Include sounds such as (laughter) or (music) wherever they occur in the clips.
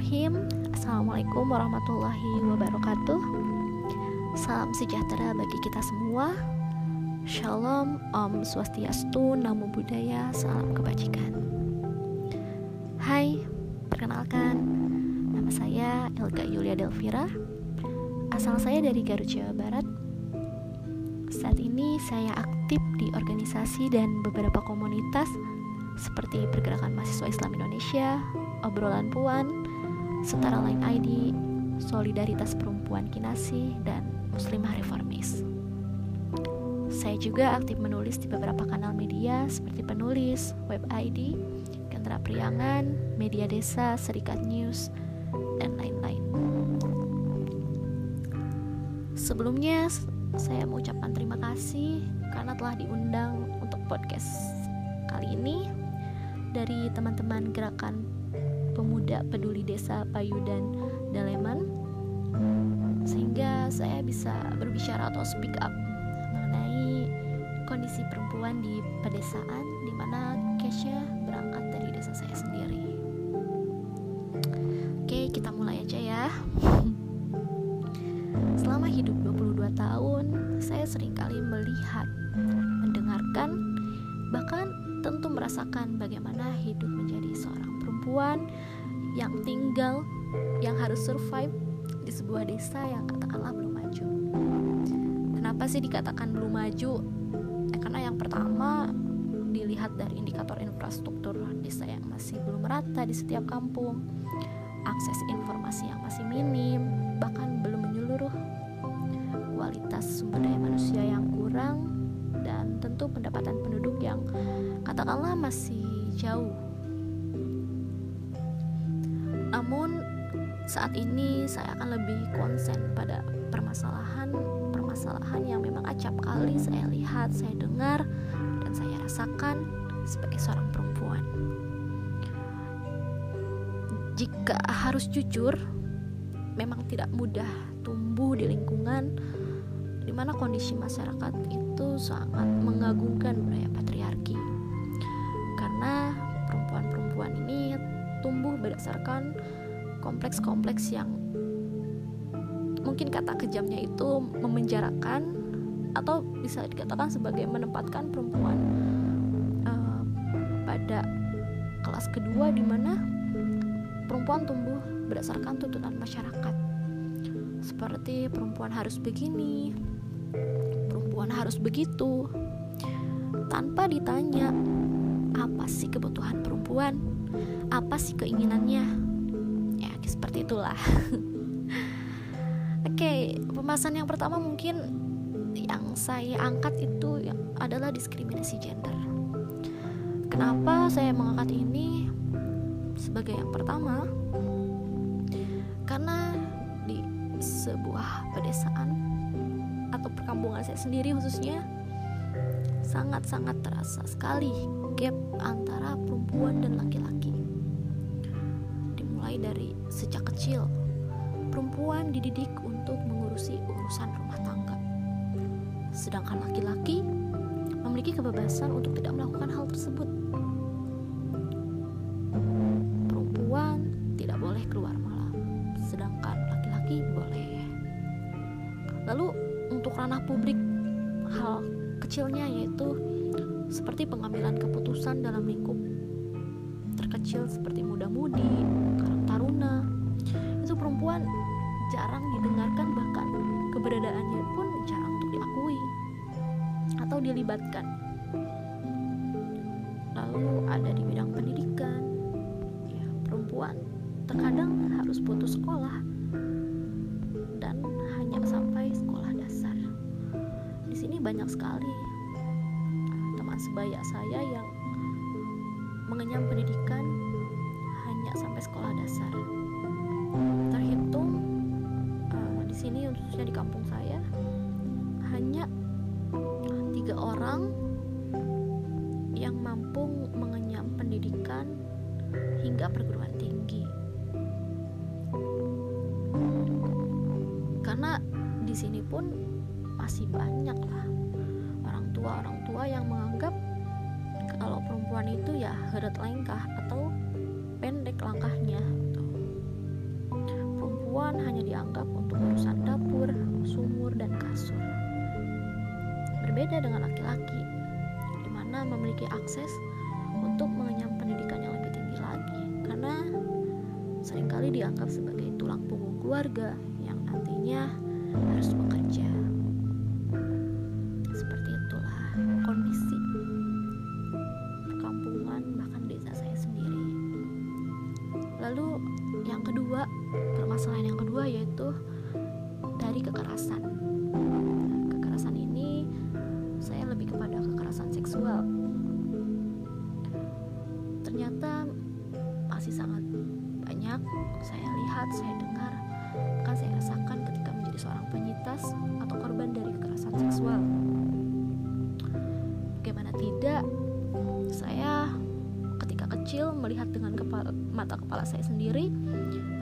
Bismillahirrahmanirrahim. Assalamualaikum warahmatullahi wabarakatuh. Salam sejahtera bagi kita semua. Shalom, Om Swastiastu, Namo Buddhaya, Salam Kebajikan. Hai, perkenalkan Nama saya Elga Yulia Delvira. Asal saya dari Garut, Jawa Barat. Saat ini saya aktif di organisasi dan beberapa komunitas seperti Pergerakan Mahasiswa Islam Indonesia, obrolan puan, setara lain ID, solidaritas perempuan kinasi, dan muslimah reformis. Saya juga aktif menulis di beberapa kanal media seperti penulis, web ID, Kendra Priangan, Media Desa, Serikat News, dan lain-lain. Sebelumnya, saya mengucapkan terima kasih karena telah diundang untuk podcast kali ini dari teman-teman gerakan pemuda peduli desa Payudan Daleman sehingga saya bisa berbicara atau speak up mengenai kondisi perempuan di pedesaan di mana Kesha berangkat dari desa saya sendiri. Oke, kita mulai aja ya. Selama hidup 22 tahun, saya sering kali melihat, mendengarkan, bahkan tentu merasakan bagaimana hidup menjadi seorang perempuan yang tinggal yang harus survive di sebuah desa yang katakanlah belum maju. Kenapa sih dikatakan belum maju? Ya, karena yang pertama dilihat dari indikator infrastruktur desa yang masih belum merata di setiap kampung, akses informasi yang masih minim, bahkan belum menyeluruh, kualitas sumber daya manusia yang kurang, dan tentu pendapatan penduduk yang katakanlah masih jauh namun saat ini saya akan lebih konsen pada permasalahan permasalahan yang memang acap kali saya lihat, saya dengar dan saya rasakan sebagai seorang perempuan. Jika harus jujur, memang tidak mudah tumbuh di lingkungan di mana kondisi masyarakat itu sangat mengagungkan budaya patriarki. Berdasarkan kompleks-kompleks yang mungkin kata kejamnya itu memenjarakan atau bisa dikatakan sebagai menempatkan perempuan uh, pada kelas kedua di mana perempuan tumbuh berdasarkan tuntutan masyarakat. Seperti perempuan harus begini perempuan harus begitu. Tanpa ditanya apa sih kebutuhan perempuan apa sih keinginannya? Ya seperti itulah. (laughs) Oke okay, pembahasan yang pertama mungkin yang saya angkat itu adalah diskriminasi gender. Kenapa saya mengangkat ini? Sebagai yang pertama karena di sebuah pedesaan atau perkampungan saya sendiri khususnya sangat-sangat terasa sekali gap antara perempuan dan laki-laki dari sejak kecil. Perempuan dididik untuk mengurusi urusan rumah tangga. Sedangkan laki-laki memiliki kebebasan untuk tidak melakukan hal tersebut. Perempuan tidak boleh keluar malam, sedangkan laki-laki boleh. Lalu untuk ranah publik, hal kecilnya yaitu seperti pengambilan keputusan dalam lingkup terkecil seperti muda-mudi, taruna. Itu perempuan jarang didengarkan bahkan keberadaannya pun jarang untuk diakui atau dilibatkan. Lalu ada di bidang pendidikan. Ya, perempuan terkadang harus putus sekolah dan hanya sampai sekolah dasar. Di sini banyak sekali teman sebaya saya yang mengenyam pendidikan hanya sampai sekolah dasar. Terhitung uh, di sini khususnya di kampung saya hanya tiga orang yang mampu mengenyam pendidikan hingga perguruan tinggi. Karena di sini pun masih banyak lah orang tua orang tua yang menganggap kalau perempuan itu ya heret lengkah atau pendek langkahnya gitu. perempuan hanya dianggap untuk urusan dapur, sumur, dan kasur. Berbeda dengan laki-laki, di mana memiliki akses untuk mengenyam pendidikan yang lebih tinggi lagi, karena sering kali dianggap sebagai tulang punggung keluarga yang nantinya harus bekerja. Kedua yaitu dari kekerasan. Kekerasan ini saya lebih kepada kekerasan seksual. Ternyata masih sangat banyak saya lihat, saya dengar, bahkan saya rasakan ketika menjadi seorang penyintas atau korban dari kekerasan seksual. Bagaimana tidak, saya kecil melihat dengan kepala, mata kepala saya sendiri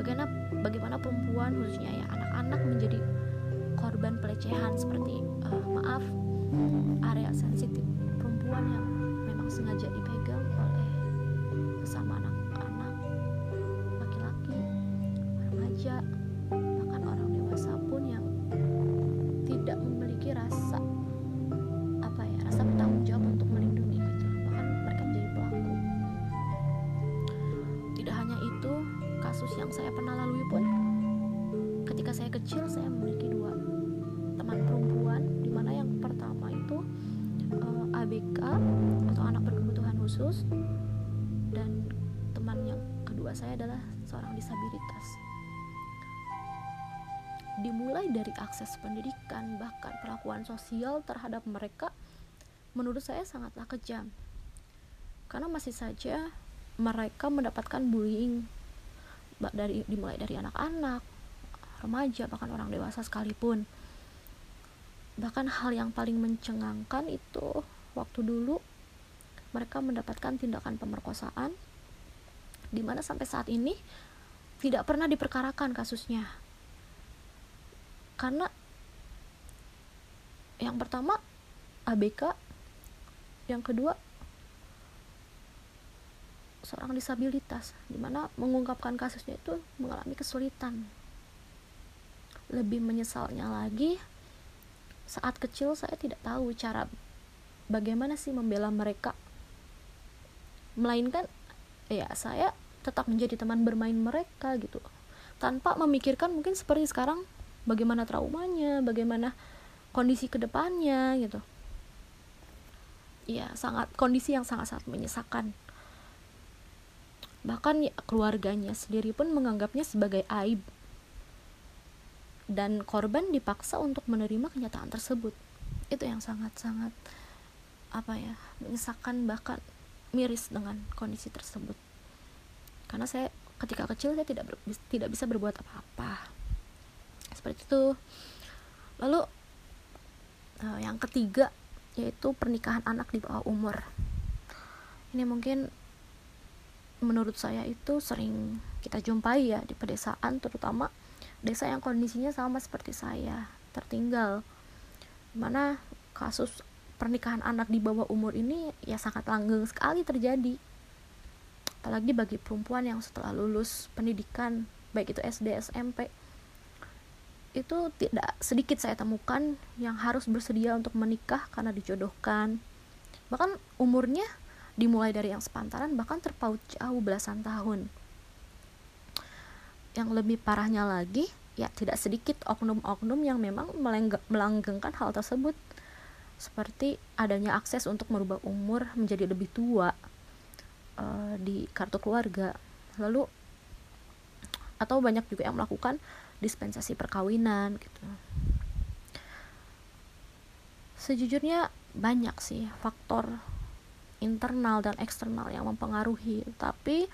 bagaimana bagaimana perempuan khususnya ya anak-anak menjadi korban pelecehan seperti uh, maaf area sensitif perempuan yang memang sengaja dipegang oleh sesama anak-anak laki-laki remaja yang saya pernah lalui pun ketika saya kecil saya memiliki dua teman perempuan di mana yang pertama itu uh, eh, ABK atau anak berkebutuhan khusus dan teman yang kedua saya adalah seorang disabilitas. Dimulai dari akses pendidikan bahkan perlakuan sosial terhadap mereka menurut saya sangatlah kejam. Karena masih saja mereka mendapatkan bullying dari dimulai dari anak-anak remaja bahkan orang dewasa sekalipun. Bahkan hal yang paling mencengangkan itu waktu dulu mereka mendapatkan tindakan pemerkosaan di mana sampai saat ini tidak pernah diperkarakan kasusnya. Karena yang pertama ABK yang kedua seorang disabilitas di mana mengungkapkan kasusnya itu mengalami kesulitan. Lebih menyesalnya lagi saat kecil saya tidak tahu cara bagaimana sih membela mereka. Melainkan ya saya tetap menjadi teman bermain mereka gitu. Tanpa memikirkan mungkin seperti sekarang bagaimana traumanya bagaimana kondisi ke depannya gitu. Ya sangat kondisi yang sangat sangat menyesakan bahkan ya, keluarganya sendiri pun menganggapnya sebagai aib. Dan korban dipaksa untuk menerima kenyataan tersebut. Itu yang sangat-sangat apa ya menyesakan bahkan miris dengan kondisi tersebut. Karena saya ketika kecil saya tidak ber, tidak bisa berbuat apa-apa. Seperti itu. Lalu uh, yang ketiga yaitu pernikahan anak di bawah umur. Ini mungkin menurut saya itu sering kita jumpai ya di pedesaan terutama desa yang kondisinya sama seperti saya tertinggal. Mana kasus pernikahan anak di bawah umur ini ya sangat langgeng sekali terjadi. Apalagi bagi perempuan yang setelah lulus pendidikan baik itu SD SMP itu tidak sedikit saya temukan yang harus bersedia untuk menikah karena dijodohkan. Bahkan umurnya dimulai dari yang sepantaran bahkan terpaut jauh belasan tahun. Yang lebih parahnya lagi ya tidak sedikit oknum-oknum yang memang melanggengkan hal tersebut. Seperti adanya akses untuk merubah umur menjadi lebih tua uh, di kartu keluarga. Lalu atau banyak juga yang melakukan dispensasi perkawinan gitu. Sejujurnya banyak sih faktor internal dan eksternal yang mempengaruhi. Tapi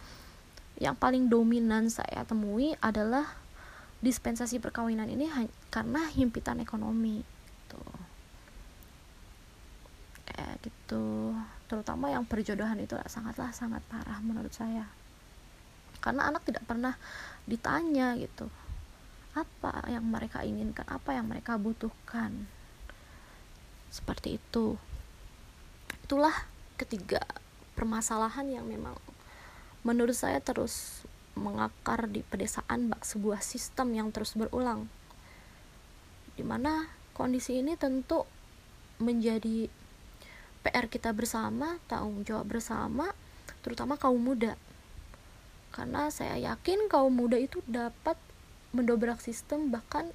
yang paling dominan saya temui adalah dispensasi perkawinan ini karena himpitan ekonomi gitu. Kayak gitu. Terutama yang perjodohan itu sangatlah sangat parah menurut saya. Karena anak tidak pernah ditanya gitu. Apa yang mereka inginkan? Apa yang mereka butuhkan? Seperti itu. Itulah ketiga permasalahan yang memang menurut saya terus mengakar di pedesaan bak sebuah sistem yang terus berulang. Di mana kondisi ini tentu menjadi PR kita bersama tanggung jawab bersama terutama kaum muda. Karena saya yakin kaum muda itu dapat mendobrak sistem bahkan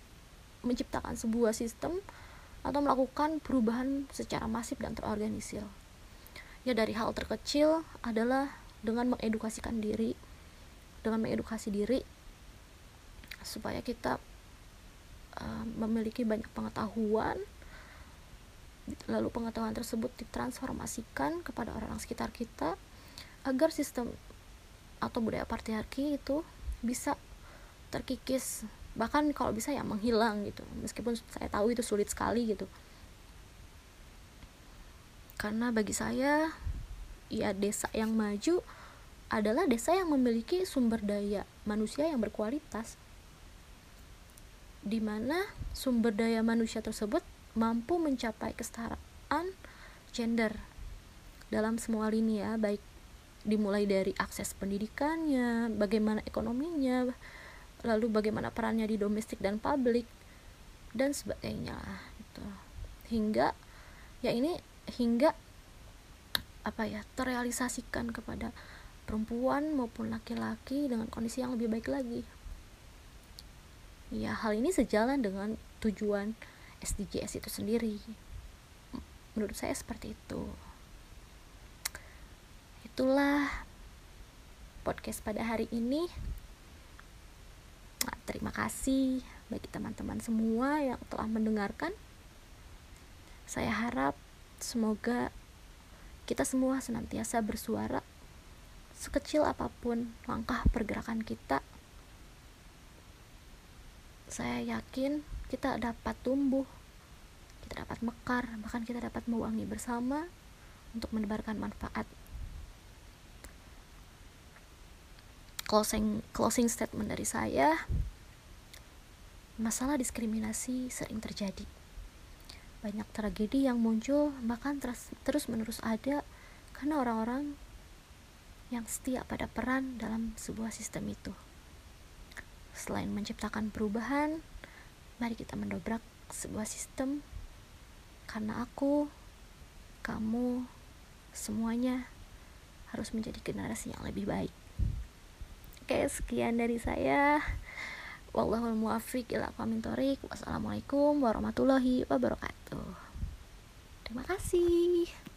menciptakan sebuah sistem atau melakukan perubahan secara masif dan terorganisir ya dari hal terkecil adalah dengan mengedukasikan diri dengan mengedukasi diri supaya kita uh, memiliki banyak pengetahuan. Lalu pengetahuan tersebut ditransformasikan kepada orang-orang sekitar kita agar sistem atau budaya patriarki itu bisa terkikis. Bahkan kalau bisa ya menghilang gitu. Meskipun saya tahu itu sulit sekali gitu karena bagi saya ya desa yang maju adalah desa yang memiliki sumber daya manusia yang berkualitas. Di mana sumber daya manusia tersebut mampu mencapai kesetaraan gender dalam semua lini ya baik dimulai dari akses pendidikannya bagaimana ekonominya lalu bagaimana perannya di domestik dan publik dan sebagainya gitu. Hingga ya ini hingga apa ya terrealisasikan kepada perempuan maupun laki-laki dengan kondisi yang lebih baik lagi. Ya, hal ini sejalan dengan tujuan SDGs itu sendiri. Menurut saya seperti itu. Itulah podcast pada hari ini. Nah, terima kasih bagi teman-teman semua yang telah mendengarkan. Saya harap semoga kita semua senantiasa bersuara sekecil apa pun langkah pergerakan kita. Saya yakin kita dapat tumbuh kita dapat mekar bahkan kita dapat mewangi bersama untuk menebarkan manfaat. Closing closing statement dari saya masalah diskriminasi sering terjadi banyak tragedi yang muncul bahkan terus terus menerus ada karena orang-orang yang setia pada peran dalam sebuah sistem itu. Selain menciptakan perubahan, mari kita mendobrak sebuah sistem karena aku, kamu, semuanya harus menjadi generasi yang lebih baik. Oke, sekian dari saya. Wallahul muwaffiq ila Wassalamualaikum warahmatullahi wabarakatuh. Terima kasih.